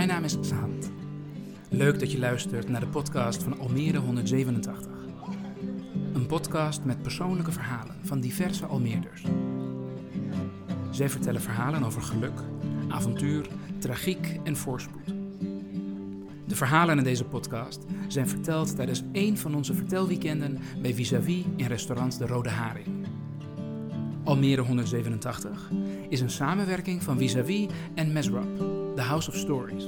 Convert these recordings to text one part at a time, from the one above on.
Mijn naam is Zahand. Leuk dat je luistert naar de podcast van Almere 187. Een podcast met persoonlijke verhalen van diverse Almeerders. Zij vertellen verhalen over geluk, avontuur, tragiek en voorspoed. De verhalen in deze podcast zijn verteld tijdens één van onze vertelweekenden bij Vis-à-vis in restaurant De Rode Haring. Almere 187 is een samenwerking van Vis-à-vis en Mesrap, The House of Stories.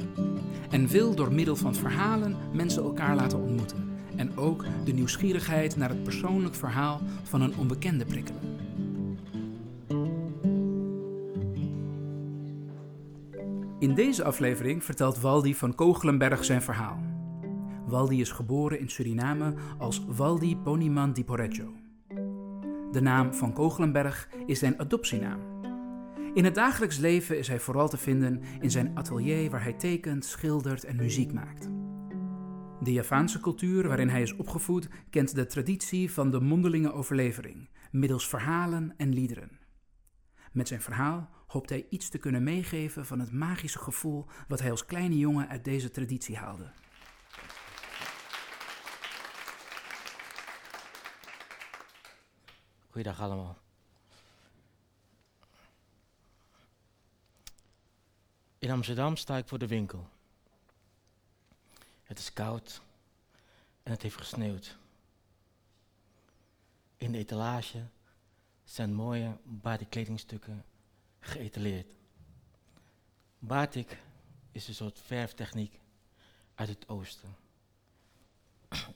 En wil door middel van verhalen mensen elkaar laten ontmoeten. En ook de nieuwsgierigheid naar het persoonlijk verhaal van een onbekende prikkelen. In deze aflevering vertelt Waldi van Kogelenberg zijn verhaal. Waldi is geboren in Suriname als Waldi Poniman di Porreggio. De naam van Kogelenberg is zijn adoptienaam. In het dagelijks leven is hij vooral te vinden in zijn atelier waar hij tekent, schildert en muziek maakt. De Javaanse cultuur waarin hij is opgevoed kent de traditie van de mondelinge overlevering, middels verhalen en liederen. Met zijn verhaal hoopt hij iets te kunnen meegeven van het magische gevoel wat hij als kleine jongen uit deze traditie haalde. Goeiedag allemaal. In Amsterdam sta ik voor de winkel. Het is koud en het heeft gesneeuwd. In de etalage zijn mooie batik-kledingstukken geëtaleerd. Batik is een soort verftechniek uit het oosten.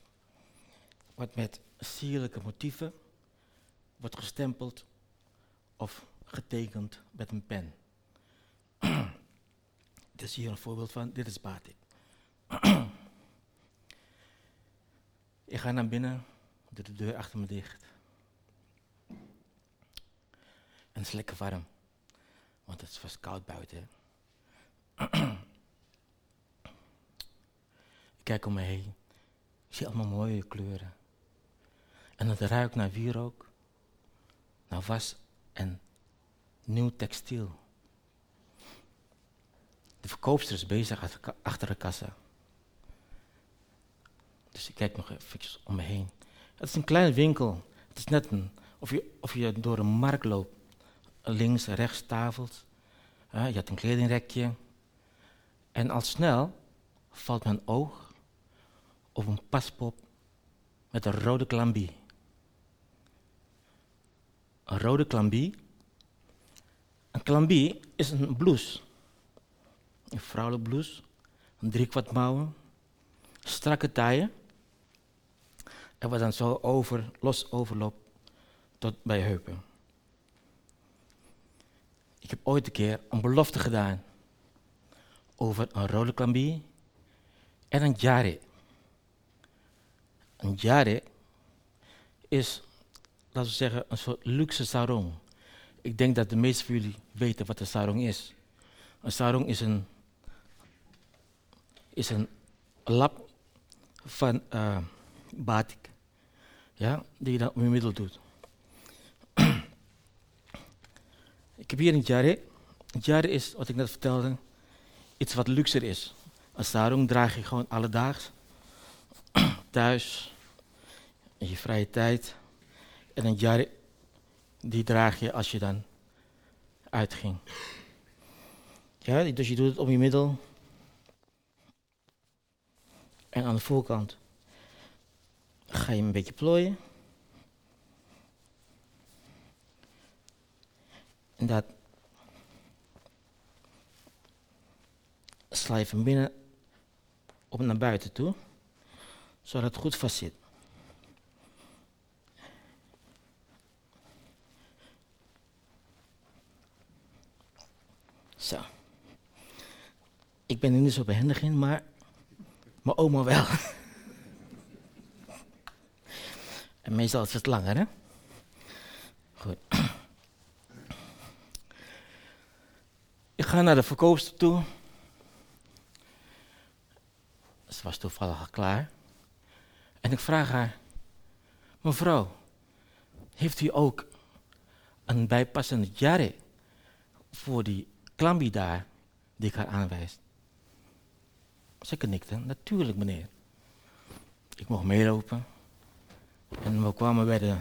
Wat met sierlijke motieven wordt gestempeld of getekend met een pen. Dit is hier een voorbeeld van, dit is batik. Ik ga naar binnen, doe de deur achter me dicht. En het is lekker warm, want het vast koud buiten. Ik kijk om me heen, ik zie allemaal mooie kleuren. En het ruikt naar wierook, naar was en nieuw textiel. De verkoopster is bezig achter de kassa. Dus ik kijk nog even om me heen. Het is een kleine winkel. Het is net een, of, je, of je door een markt loopt. Links, rechts tafels. je hebt een kledingrekje. En al snel valt mijn oog op een paspop met een rode klambie. Een rode klambie. Een klambie is een blouse. Een vrouwelijke blouse. Een driekwart mouwen. Strakke taille. En wat dan zo over, los overloopt tot bij heupen. Ik heb ooit een keer een belofte gedaan over een rode en een jare. Een jare is, laten we zeggen, een soort luxe sarong. Ik denk dat de meeste van jullie weten wat een sarong is. Een sarong is een, is een lap van uh, batik, ja, die je dan om je middel doet. ik heb hier een jare. Een jare is, wat ik net vertelde, iets wat luxer is. Een sarong draag je gewoon alledaags, thuis, in je vrije tijd. En een jare, die draag je als je dan uitging. Ja, dus je doet het om je middel. En aan de voorkant ga je hem een beetje plooien. En dat sla je van binnen op naar buiten toe, zodat het goed vast zit. Zo. Ik ben er niet zo behendig in, maar mijn oma wel. en meestal is het langer, hè? Goed. Ik ga naar de verkoopster toe. Ze was toevallig al klaar. En ik vraag haar: Mevrouw, heeft u ook een bijpassende jare voor die klambi daar die ik haar aanwijs? Ze knikte, natuurlijk meneer. Ik mocht meelopen. En we kwamen bij de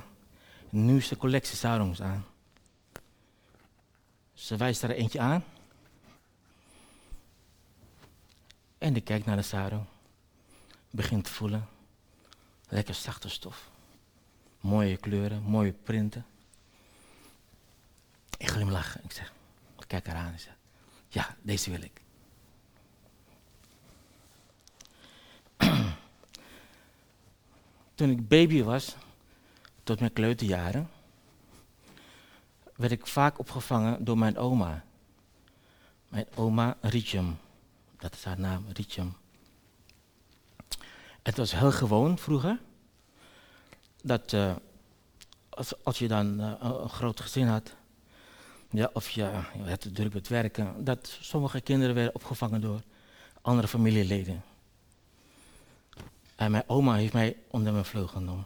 nieuwste collectie sarongs aan. Ze wijst er eentje aan. En ik kijk naar de sarong. Begint te voelen. Lekker zachte stof. Mooie kleuren, mooie printen. Ik glimlach. Ik zeg, ik kijk haar aan en zeg, ja, deze wil ik. Toen ik baby was, tot mijn kleuterjaren, werd ik vaak opgevangen door mijn oma. Mijn oma Rietjem. Dat is haar naam, Rietjem. Het was heel gewoon vroeger dat uh, als, als, je dan uh, een groot gezin had, ja, of je, je had druk met werken, dat sommige kinderen werden opgevangen door andere familieleden. En mijn oma heeft mij onder mijn vleugel genomen.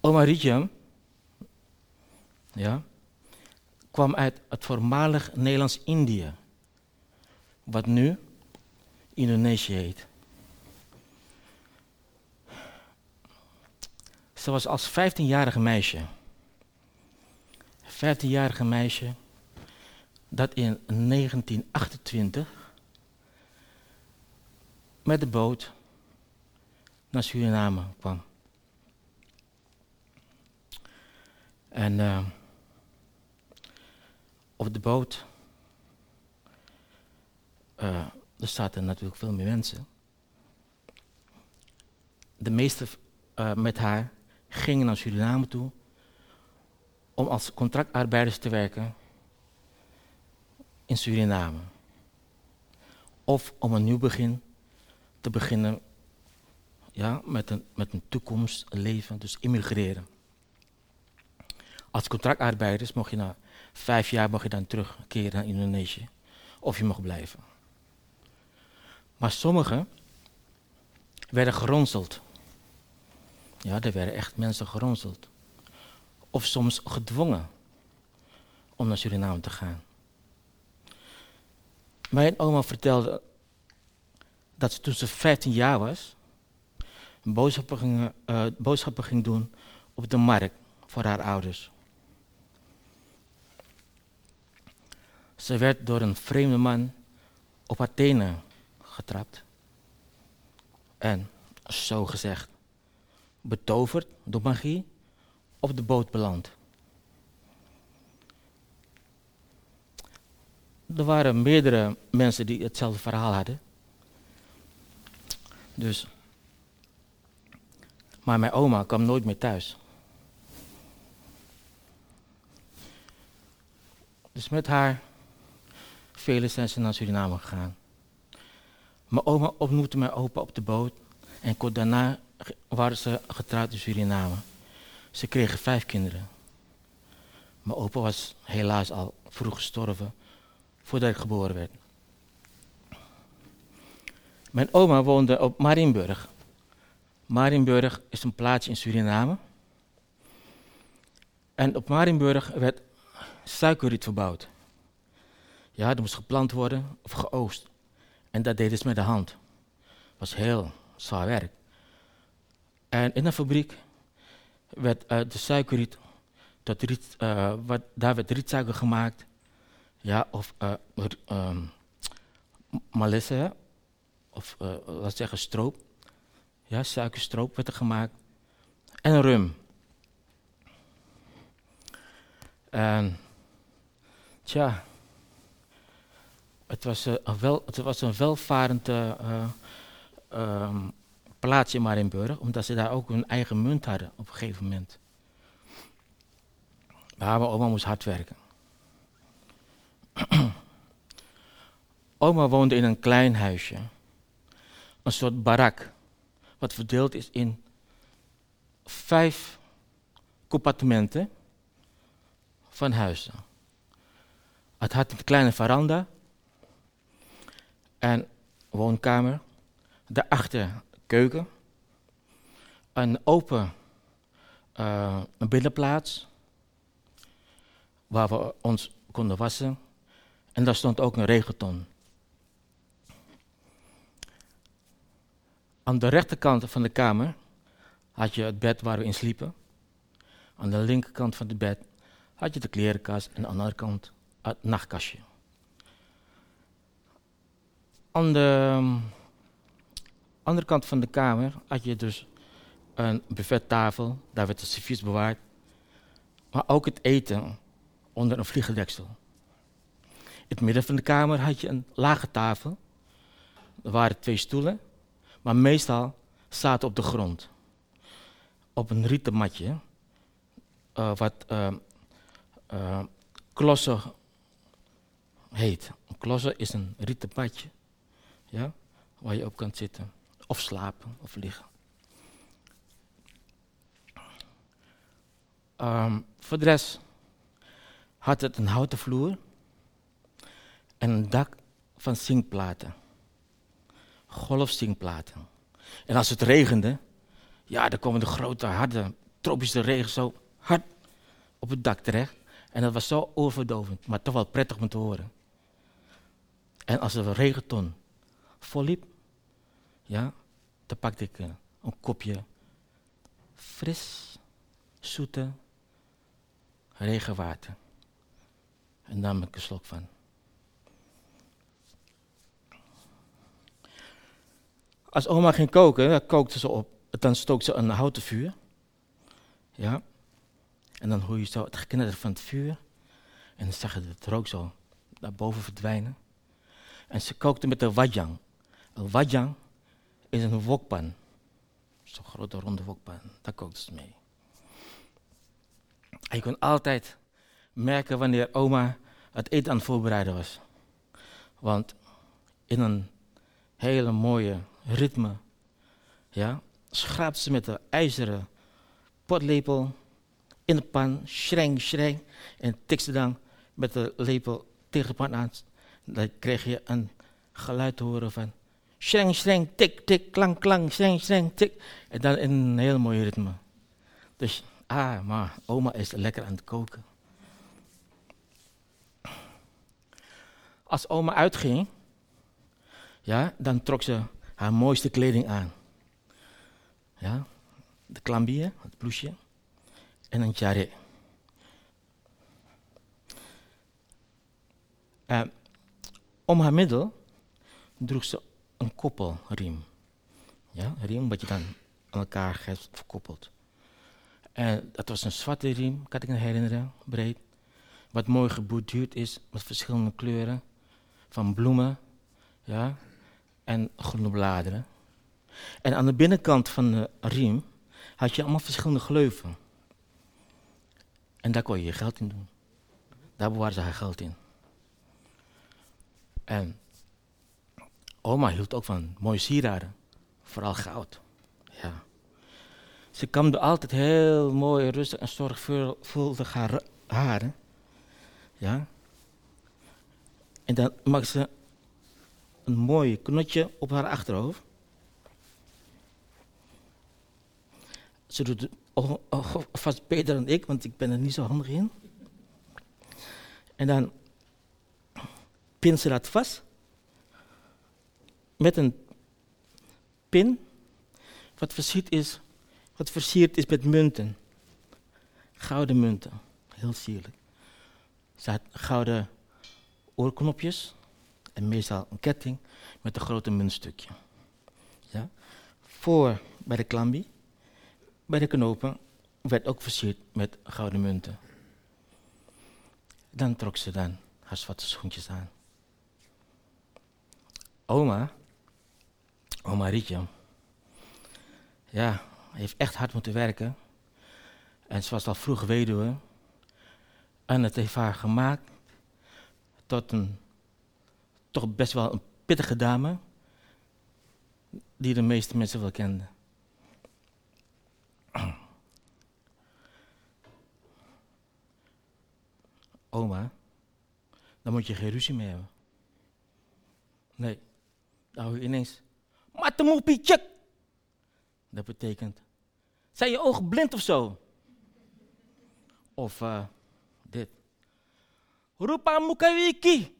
Oma Rietjem, ja, kwam uit het voormalig Nederlands-Indië, wat nu Indonesië heet. Ze was als 15-jarige meisje. 15-jarige meisje dat in 1928 met de boot naar Suriname kwam. En uh, op de boot, uh, er zaten natuurlijk veel meer mensen. De meeste uh, met haar gingen naar Suriname toe om als contractarbeiders te werken in Suriname. Of om een nieuw begin te beginnen ja, met, een, met een toekomst, een leven, dus immigreren. Als contractarbeiders mocht je na vijf jaar mocht je dan terugkeren naar Indonesië. Of je mocht blijven. Maar sommigen werden geronseld. Ja, er werden echt mensen geronseld. Of soms gedwongen om naar Suriname te gaan. Mijn oma vertelde dat ze toen ze 15 jaar was, boodschappen ging, uh, boodschappen ging doen op de markt voor haar ouders. Ze werd door een vreemde man op tenen getrapt. En, zo gezegd, betoverd door magie op de boot beland. Er waren meerdere mensen die hetzelfde verhaal hadden. Dus. Maar mijn oma kwam nooit meer thuis. Dus met haar, velen zijn ze naar Suriname gegaan. Mijn oma ontmoette mijn opa op de boot en kort daarna waren ze getrouwd in Suriname. Ze kregen vijf kinderen. Mijn opa was helaas al vroeg gestorven voordat ik geboren werd. Mijn oma woonde op Marienburg. Marienburg is een plaatsje in Suriname. En op Marienburg werd suikerriet verbouwd. Ja, er moest geplant worden of geoost. En dat deden ze met de hand. Dat was heel zwaar werk. En in een fabriek werd uh, de suikerriet, riet, uh, wat, daar werd rietsuiker gemaakt. Ja, of uh, um, malisse, of uh, laat zeggen stroop. Ja, suikerstroop werd er gemaakt. En rum. En tja, het was, uh, een, wel, het was een welvarend uh, plaatsje in Marienburg, omdat ze daar ook hun eigen munt hadden op een gegeven moment. Maar mijn oma moest hard werken. oma woonde in een klein huisje een soort barak, wat verdeeld is in vijf compartimenten van huizen. Het had een kleine veranda en woonkamer, daarachter keuken, een open uh, een binnenplaats waar we ons konden wassen en daar stond ook een regenton. Aan de rechterkant van de kamer had je het bed waar we in sliepen. Aan de linkerkant van het bed had je de klerenkast en aan de andere kant het nachtkastje. Aan de ehm, andere kant van de kamer had je dus een buffettafel, daar werd de servies bewaard, maar ook het eten onder een vliegendeksel. In het midden van de kamer had je een lage tafel. Er waren twee stoelen, maar meestal zaten op de grond. Op een rieten matje, uh, wat uh, uh, klossen heet. Klossen is een rieten matje, ja, waar je op kan zitten, of slapen, of liggen. Um, voor de rest had het een houten vloer en een dak van zinkplaten. Golfzinkplaten. En als het regende, ja, dan komen de grote, harde, tropische regen zo hard op het dak terecht. En dat was zo overdovend, maar toch wel prettig om te horen. En als de regenton volliep, ja, dan pakte ik een, een kopje fris, zoete regenwater. En nam ik een slok van. Als oma ging koken, dan kookte ze op. Dan stookte ze een houten vuur. Ja. En dan hoor je zo het geknetter van het vuur. En dan zag je het rook zo naar boven verdwijnen. En ze kookte met een wajang. Een wajang is een wokpan. Zo'n grote ronde wokpan. Daar kookte ze mee. En je kon altijd merken wanneer oma het eten aan het voorbereiden was. Want in een hele mooie ritme, ja, schraapt ze met de ijzeren potlepel in de pan, schreng, schreng, en tik ze dan met de lepel tegen de pan aan. Dan kreeg je een geluid te horen van schreng, schreng, tik, tik, klank, klank, schreng, schreng, tik. En dan in een heel mooi ritme. Dus, ah, maar oma is lekker aan het koken. Als oma uitging, ja, dan trok ze haar mooiste kleding aan. Ja, de klambie, het blouseje en een tjare. Uh, om haar middel droeg ze een koppelriem. Ja, een riem wat je dan aan elkaar hebt verkoppeld. En dat was een zwarte riem, kan ik me herinneren, breed. Wat mooi geborduurd is met verschillende kleuren van bloemen. Ja, en groene bladeren. En aan de binnenkant van de riem had je allemaal verschillende gleuven. En daar kon je je geld in doen. Daar bewaarde ze haar geld in. En oma hield ook van mooie sieraden. Vooral goud. Ja. Ze kamde altijd heel mooi, rustig en zorgvuldig haar haren. Ja. En dan maakte ze een mooi knotje op haar achterhoofd. Ze doet het vast beter dan ik, want ik ben er niet zo handig in. En dan pin ze dat vast met een pin wat versierd is, wat versierd is met munten. Gouden munten, heel sierlijk. Ze had gouden oorknopjes en meestal een ketting met een grote muntstukje. Ja. Voor bij de klambi, bij de knopen, werd ook versierd met gouden munten. Dan trok ze dan haar zwarte schoentjes aan. Oma, oma Rietje, ja, heeft echt hard moeten werken. En ze was al vroeg weduwe. En het heeft haar gemaakt tot een toch best wel een pittige dame, die de meeste mensen wel kenden. Oma, dan moet je geen ruzie mee hebben. Nee, dan hoor je ineens, matemoepietjek. Dat betekent, zijn je ogen blind of zo? Of uh, dit. Rupa mukawiki.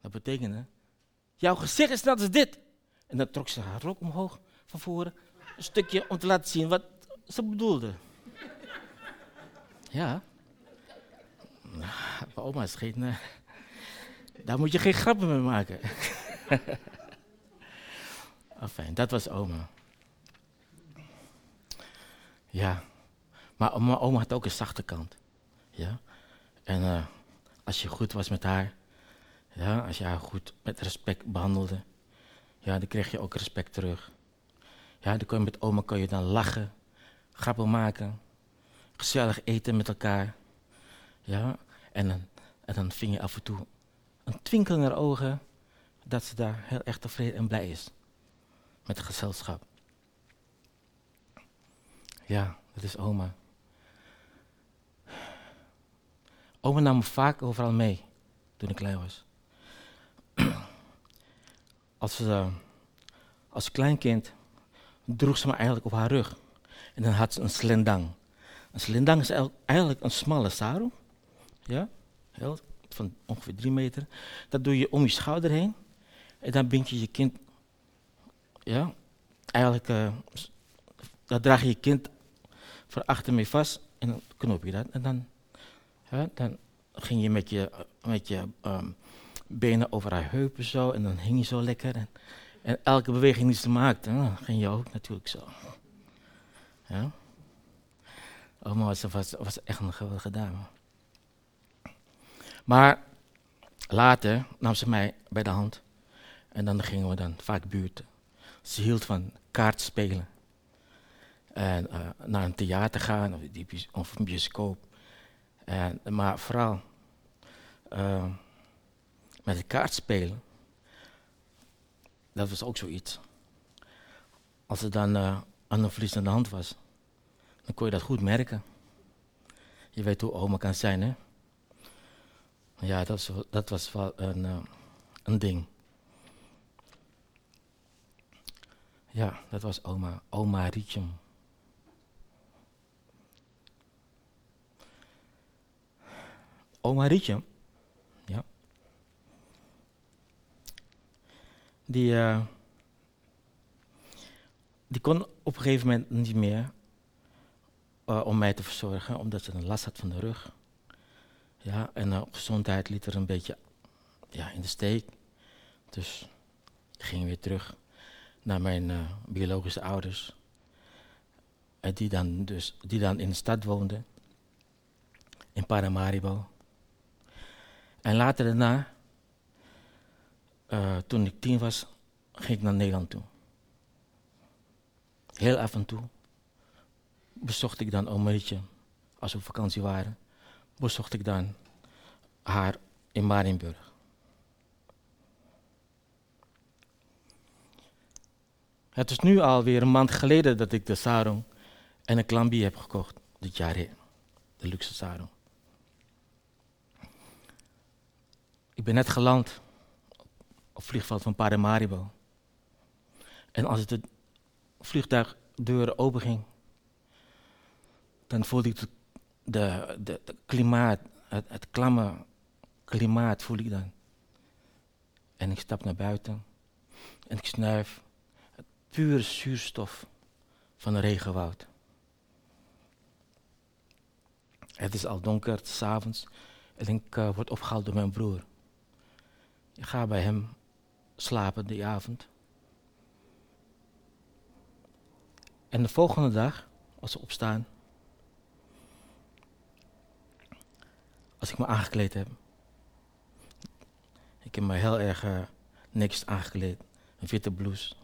Dat betekent, hè, jouw gezicht is net als dit. En dan trok ze haar rok omhoog van voren. Een stukje om te laten zien wat ze bedoelde. Ja. Nou, oma is geen... Uh, daar moet je geen grappen mee maken. Enfin, dat was oma. Ja. Maar mijn oma had ook een zachte kant. Ja. En uh, als je goed was met haar, ja, als je haar goed met respect behandelde, ja, dan kreeg je ook respect terug. Ja, dan kon je met oma kon je dan lachen, grappen maken, gezellig eten met elkaar. Ja, en dan, en dan ving je af en toe een twinkel in haar ogen dat ze daar heel erg tevreden en blij is met het gezelschap. Ja, dat is oma. Oma nam me vaak overal mee toen ik klein was. Als, uh, als kleinkind droeg ze me eigenlijk op haar rug. En dan had ze een slendang. Een slendang is eigenlijk een smalle sarong. Ja, heel, van ongeveer drie meter. Dat doe je om je schouder heen. En dan bind je je kind. Ja, eigenlijk. Uh, dat draag je je kind van achter mee vast. En dan knoop je dat. En dan dan ging je met je, met je um, benen over haar heupen zo en dan hing je zo lekker. En, en elke beweging die ze maakte, dan ging je ook natuurlijk zo. Ja? Oma was, was, was echt een geweldige dame. Maar later nam ze mij bij de hand en dan gingen we dan vaak buurten. Ze hield van kaartspelen. En uh, naar een theater gaan of, of een bioscoop. En, maar vooral uh, met de kaart spelen, dat was ook zoiets. Als er dan uh, aan een verlies aan de hand was, dan kon je dat goed merken. Je weet hoe oma kan zijn, hè? Ja, dat was, dat was wel een, uh, een ding. Ja, dat was oma, oma Rietjem. Oma Rietje, ja, die, uh, die kon op een gegeven moment niet meer uh, om mij te verzorgen, omdat ze een last had van de rug. Ja, en uh, gezondheid liet er een beetje ja, in de steek. Dus ik ging weer terug naar mijn biologische ouders. En die dan, dus, die dan in de stad woonden, in Paramaribo. En later daarna, uh, toen ik tien was, ging ik naar Nederland toe. Heel af en toe bezocht ik dan Omerietje, als we op vakantie waren, bezocht ik dan haar in Marienburg. Het is nu alweer een maand geleden dat ik de sarong en een klambi heb gekocht, dit jaar, de luxe sarong. Ik ben net geland op het vliegveld van Paramaribo. En als de vliegtuigdeuren open ging, dan voelde ik de, de, klimaat, het, het klamme klimaat voel ik dan. En ik stap naar buiten en ik snuif het pure zuurstof van een regenwoud. Het is al donker, het is avonds en ik uh, word opgehaald door mijn broer. Ik ga bij hem slapen die avond. En de volgende dag, als we opstaan, als ik me aangekleed heb, ik heb me heel erg uh, niks aangekleed, een witte blouse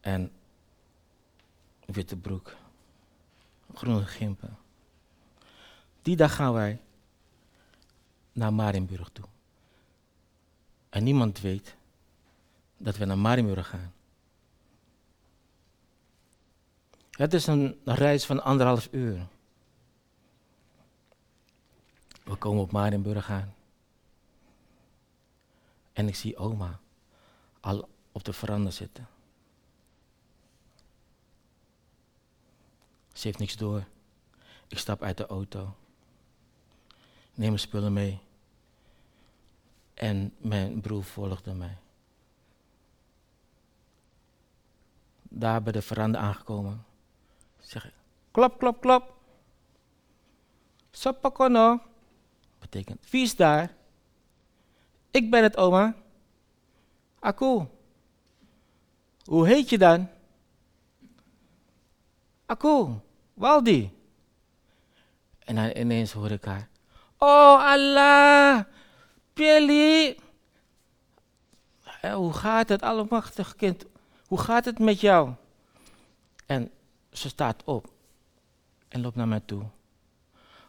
en een witte broek, groene gimpen. Die dag gaan wij naar Marienburg toe. En niemand weet dat we naar Marienburg gaan. Het is een reis van anderhalf uur. We komen op Marienburg aan. En ik zie oma al op de veranda zitten. Ze heeft niks door. Ik stap uit de auto. Neem mijn spullen mee. En mijn broer volgde mij. daar bij de veranda aangekomen. Zeg ik, klop, klop, klop. Sapakono. Betekent, wie is daar? Ik ben het, oma. Aku. Hoe heet je dan? Aku, Waldi. En ineens hoor ik haar. Oh Allah, Hoe gaat het, allemachtig kind? Hoe gaat het met jou? En ze staat op en loopt naar mij toe.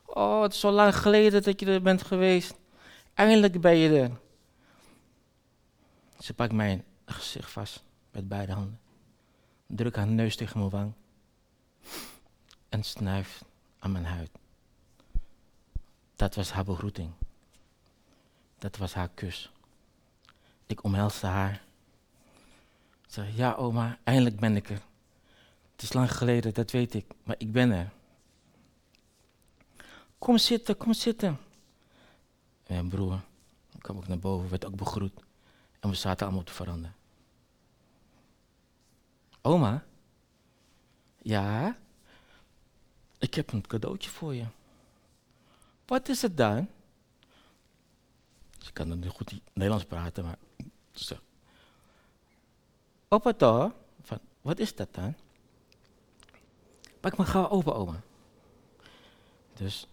Oh, het is zo lang geleden dat je er bent geweest. Eindelijk ben je er. Ze pakt mijn gezicht vast met beide handen. Druk haar neus tegen mijn wang. En snuift aan mijn huid. Dat was haar begroeting. Dat was haar kus. Ik omhelsde haar. Zeg, ja oma, eindelijk ben ik er. Het is lang geleden, dat weet ik, maar ik ben er. Kom zitten, kom zitten. En mijn broer kwam ook naar boven, werd ook begroet. En we zaten allemaal de veranda. Oma? Ja? Ik heb een cadeautje voor je. Wat is het dan? Ze kan dan goed Nederlands praten, maar zo. Opa toch? Van, wat is dat dan? Pak maar gauw open, oma. Dus.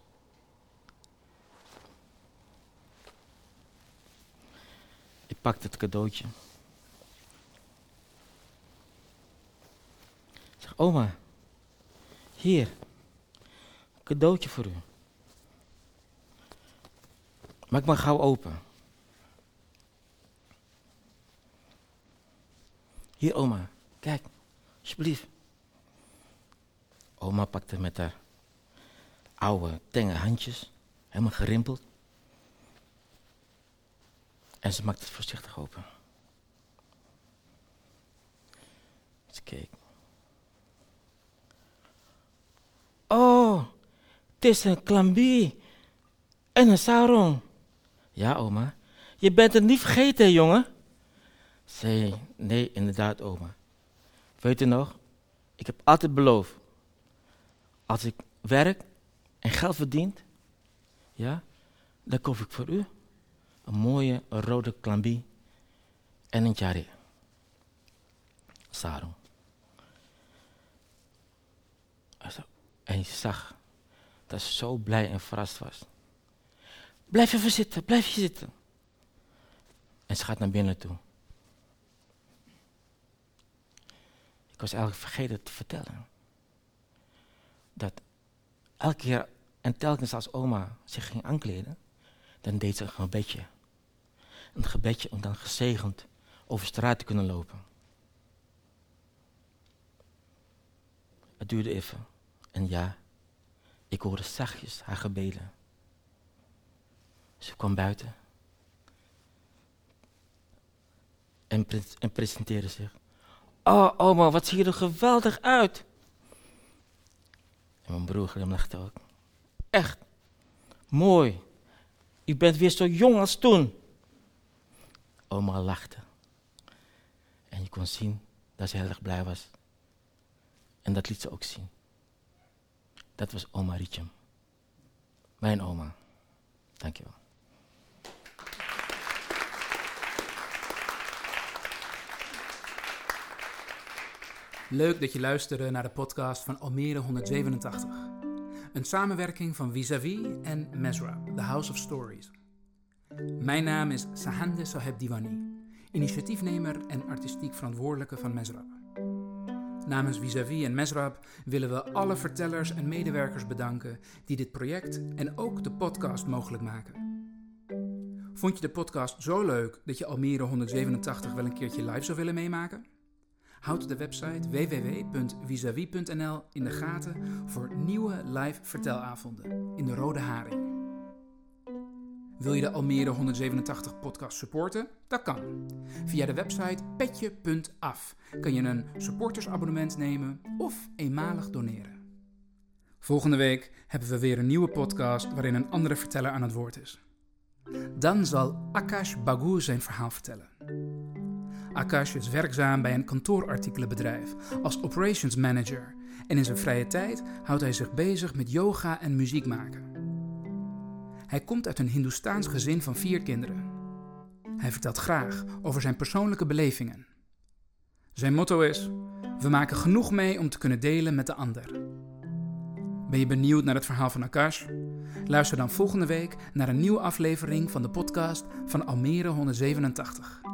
Ik pakte het cadeautje. Ik zeg, oma, hier, een cadeautje voor u. Maak maar gauw open. Hier, oma, kijk, alsjeblieft. Oma pakte met haar oude, tenge handjes, helemaal gerimpeld. En ze maakte het voorzichtig open. Ze keek. Oh, het is een klambi en een sarong. Ja, oma. Je bent het niet vergeten, jongen. Zei, nee, inderdaad, oma. Weet je nog? Ik heb altijd beloofd. Als ik werk en geld verdient, ja, dan koop ik voor u een mooie rode klambi en een jari. Sarong. En je zag dat ze zo blij en verrast was. Blijf even zitten, blijf je zitten. En ze gaat naar binnen toe. Ik was eigenlijk vergeten te vertellen. Dat elke keer en telkens als oma zich ging aankleden, dan deed ze een gebedje. Een gebedje om dan gezegend over straat te kunnen lopen. Het duurde even. En ja, ik hoorde zachtjes haar gebeden. Ze kwam buiten en, en presenteerde zich. Oh, oma, wat zie je er geweldig uit. En mijn broer glimlachte ook. Echt, mooi. U bent weer zo jong als toen. Oma lachte. En je kon zien dat ze heel erg blij was. En dat liet ze ook zien. Dat was oma Rietjem. Mijn oma. Dankjewel. Leuk dat je luisterde naar de podcast van Almere 187. Een samenwerking van Vis-a-vis en Mesra, The House of Stories. Mijn naam is Sahande Saheb Diwani, initiatiefnemer en artistiek verantwoordelijke van Mesrab. Namens Vis-a-vis en Mesrab willen we alle vertellers en medewerkers bedanken die dit project en ook de podcast mogelijk maken. Vond je de podcast zo leuk dat je Almere 187 wel een keertje live zou willen meemaken? Houd de website www.visavi.nl in de gaten voor nieuwe live vertelavonden in de Rode Haring. Wil je de Almere 187 podcast supporten? Dat kan. Via de website petje.af kan je een supportersabonnement nemen of eenmalig doneren. Volgende week hebben we weer een nieuwe podcast waarin een andere verteller aan het woord is. Dan zal Akash Bagu zijn verhaal vertellen. Akash is werkzaam bij een kantoorartikelenbedrijf als operations manager en in zijn vrije tijd houdt hij zich bezig met yoga en muziek maken. Hij komt uit een Hindoestaans gezin van vier kinderen. Hij vertelt graag over zijn persoonlijke belevingen. Zijn motto is: We maken genoeg mee om te kunnen delen met de ander. Ben je benieuwd naar het verhaal van Akash? Luister dan volgende week naar een nieuwe aflevering van de podcast van Almere 187.